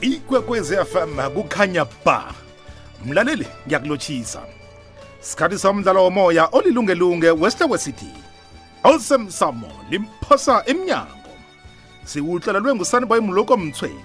ikwekwezi fm kukhanya ba mlaleli ngiyakulotshisa sikhathi somdlalo womoya olilungelunge wesihloko sithi awusemsamo limphosa emnyango siwuhlelelwe ngusaniboy mloko mthweni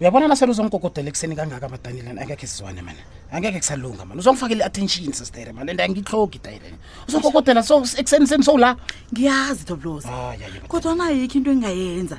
uyabona nasele uzongikokodela ekuseni kangaka madanilani angekhe sizwane mani angekhe kusalunga mani uzongifakela i-attention sistere mani and angiyihlogi dayile uzongikokodela so ekuseni seni sowula ngiyazi toblosi kodwa nayikho into engingayenza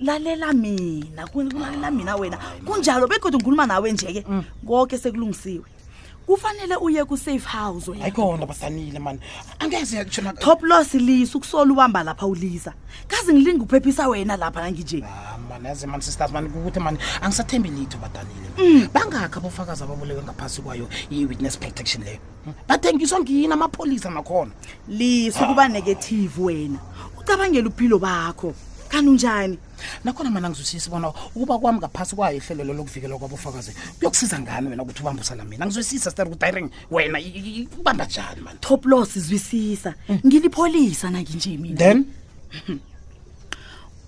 lalela mina kulalela mina wena kunjalo begodwa ngikhuluma nawe nje-ke mm. konke sekulungisiwe kufanele uye ku-safe house ayikhona basanile mani angeze top loss lisa ukusola ubamba lapha ulisa kazi ngilinga ukuphephisa wena lapha nanginje ah, mani yazi mani sisters mani kukuthi mani angisathembi litho badanile mm. bangakhi abofakazi ababulewe ngaphasi kwayo i-witness protection leyo bathengiswa ngiyini amapholisa nakhona lisa ukuba negative wena ucabangela uphilo bakho kanti unjani nakhona mana ngizwisisi bona ukuba kwami ngaphasi kwayo ihlelelo lokuvikelwa kwabofakazi kuyokusiza ngani wena ukuthi ubambusana mina ngizwisisa star kudireng wena i- i- i- ubamba njani mani top loss izwisisa ngilipholisa nanginje mina then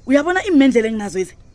uyabona iimendlela enginazo ezi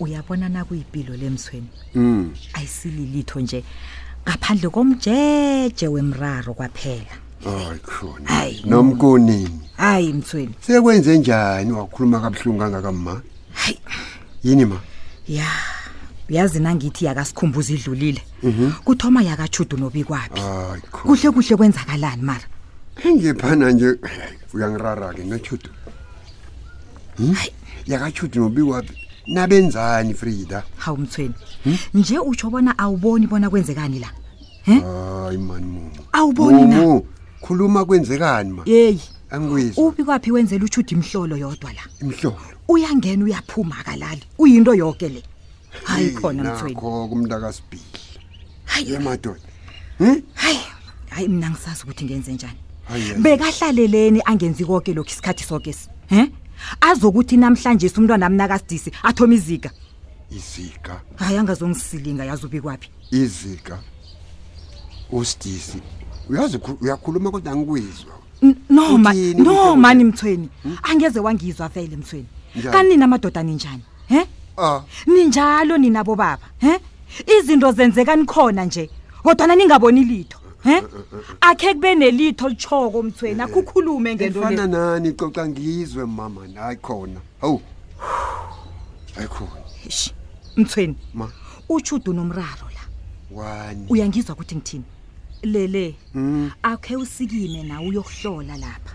uyabona nakuyipilo lemsweni mm. ayisililitho nje ngaphandle komjeje wemraro kwaphela hayi khona hayi nomkunini hayi mthweni sekwenze njani wakhuluma kabuhlungu kangaka ma hayi yini ma ya uyazi nangithi yakasikhumbuza idlulile mhm. kuthoma yakachudu nobikwaphi kuhle kuhle kwenzakalani mara engephana nje uyangirara-ke nochudu Hmm? yakatshudi nobikwaphi nabenzani frida hawu mthweni hmm? nje utsho bona awuboni bona kwenzekani la hmm? hayi mani mumu awuboni na khuluma kwenzekani ma yeyi angikuyizwa uphi kwaphi wenzela utshudi imhlolo yodwa la imhlolo uyangena uyaphuma akalali uyinto yoke le hayi khona mfowethu nakho kumntakasibhili hayi ye madoda hmm? hayi hayi mina ngisazi ukuthi ngenze njani bekahlaleleni angenzi konke lokhu isikhathi soke si he azokuthi namhlanje umntwana wami nakasidisi athoma izika izika hayi angazongisilinga yazi ubikwaphi izika usidisi uyazi uyakhuluma kodwa angikwizwa no ma no mani mthweni hmm? angeze wangizwa vele mthweni kanini amadoda ninjani he Ah, ninjalo nina bobaba he izinto zenzeka nikhona nje kodwana ningaboni litho he akhe kube nelitho litshoko mthweni akhukhulume ngento efana le nani coca ngizwe mama hayi khona hawu hayi khona Eish, mthweni ma utshudu nomraro la wani uyangizwa ukuthi ngithini lele Mm. akhe usikime nawe uyokuhlola lapha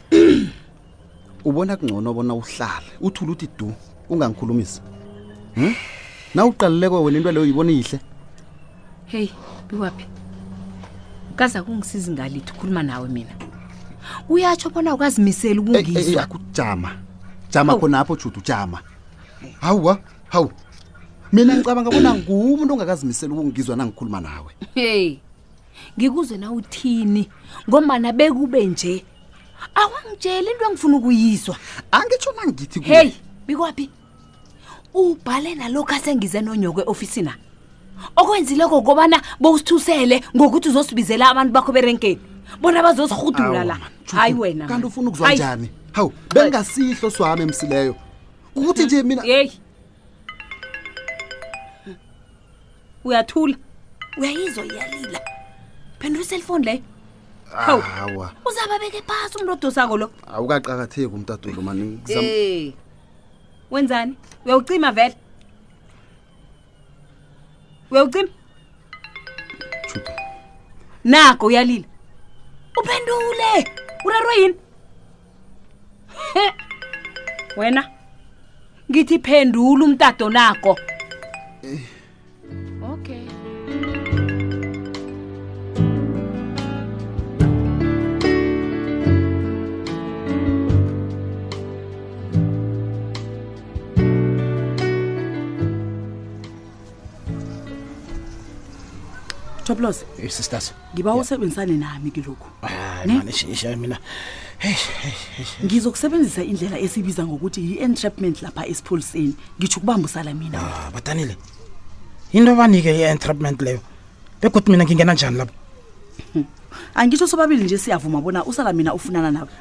ubona kungcono bona uhlale uthule uthi du ungangikhulumisi hmm? na uqalileko wena into leyo uyibona iyihle heyi biwaphi kaza kungisizi ngalithi ukhuluma nawe mina uyatsho bona ukazimiseli ukungizwa akujama jama khona apho juda ujama hawuwa hawu mina ngicabanga bona ngumuntu ongakazimiseli ukungizwa nangikhuluma nawe heyi ngikuzwe na uthini ngombana bekube nje awangitsheli into engifuna ukuyizwa angitsho nangithi heyi bikwaphi ubhale nalokhu asengize nonyoko e-ofisina okwenzileko kobana bowusithusele ngokuthi uzosibizela abantu bakho berenkeni bona bazosirhudula la hayi wena kanti ufuna ukuzwa njani hawu bengasihlo swami emsileyo ukuthi nje mina yeyi uyathula uyayizwa iyalila phendula iselfoni leyo hawu hawa uzababeke phasi umntu odosako lo awukaqakatheki umtadulo mani Ngizam- Eh. wenzani uyawucima vele uyawucima Judu. nako uyalila uphendule urarwe yini wena ngithi phendula umtado nako okay Toplos. Hey sisters. Ngiba usebenzisane nami kilokhu. Hayi Ne? man ishisha mina. Hey, hey, hey. ngizokusebenzisa indlela esibiza ngokuthi yi-entrapment lapha esipholiseni ngitsho ukubamba usala mina Ah, badanile. Into banike i-entrapment leyo. Begodu mina ngingena njani lapho? angitsho sobabili nje siyavuma bona usala mina ufunana nabo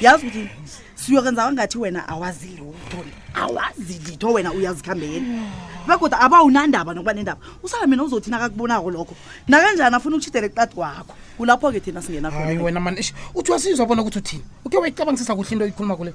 yazi ukuthi siyokwenza kwangathi wena awazi lutho awazi litho wena uyazikhambela begoda abawunandaba nokuba nendaba usala mina uzothina kakubonako lokho nakanjani afuna ukuchidela eqadi kwakho kulapho-ke thina singena khona hayi wena mani ish uthi wasizwa bona ukuthi uthini ukhe wayicabangisisa kuhle into oyikhuluma kule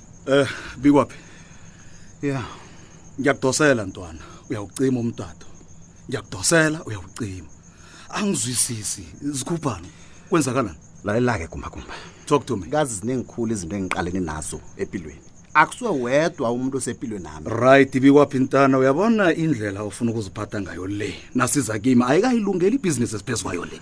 Eh, bikwaphi? Yeah. Ngiyakudosela ntwana, uyawucima umtato. Ngiyakudosela uyawucima. Angizwisisi, zikhuphana. Kwenzakalani? Lalelake kumba kumba. Talk to me. Kazi ziningikhulu izinto engiqalene nazo empilweni. Akusuwe wedwa umuntu osempilweni nami. Right, bikwaphi ntana, uyabona indlela ofuna ukuziphatha ngayo le. Nasiza kimi ayikayilungeli ibusiness esiphezwayo le.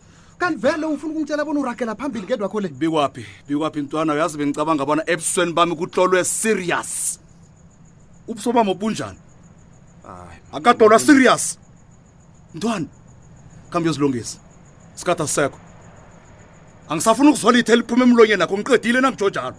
kanti vele ufuna ukungitshela bona uragela phambili kedwa kho le bikwaphi bikwaphi ntwana uyazi bengicabanga bona ebusweni bami kutlolwe serious ubuso bami obunjani akatlolwa serious ntwana kambe uyozilungisa isikhathi asisekho angisafuni ukuzolitha eliphuma emlonyeni akho ngiqedile nangijojalo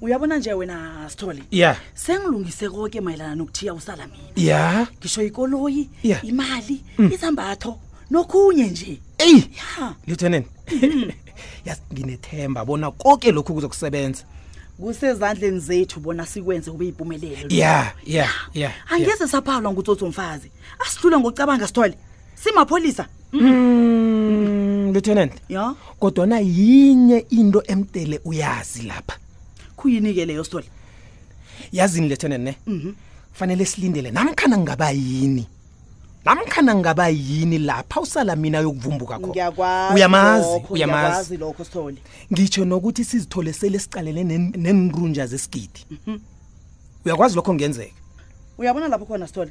uyabona nje wena sithole ya sengilungise koke mayelana nokuthiya usala mina ya ngisho ikoloyi Yeah. imali izambatho nokhunye nje eyi ya lieutenant yazi nginethemba bona konke lokhu kuzokusebenza kusezandleni zethu bona sikwenze kube yimpumelelo ya ya ya angeze saphalwa ngutsotsi womfazi asihlule ngokucabanga sithole simapholisa Mm, lieutenant ya kodwana yinye into emdele uyazi lapha khuyini-ke leyo sithole yazini lieutenant ne Mhm. fanele silindele namkhana ngaba yini namkhana ngaba yini lapha usala mina yokuvumbuka khona ngiyakwazi uyamazi lokho, uyamazi ngiyakwazi lokho sithole ngitsho nokuthi sizithole sele siqalele nen- nenrunja zesigidi uyakwazi lokho ngenzeka uyabona lapho khona sithole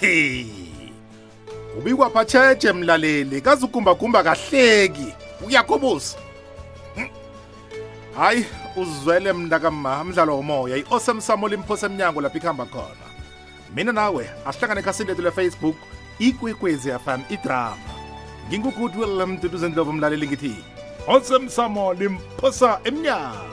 Hey. Ubikwa phatsheje mlaleli kazukumbagumba kahleki uyakobusa. Hm. Hayi uzwele mntakamma mdlalo womoya i-awesome samuel imphosa emnyango lapho ikuhamba khona mina nawe asihlangane ekhasini lethu lefacebook ikwekwezi fm idrama ngingugoodwill mduduzendlovu mlaleli ngithi awesome samuel imphosa emnyango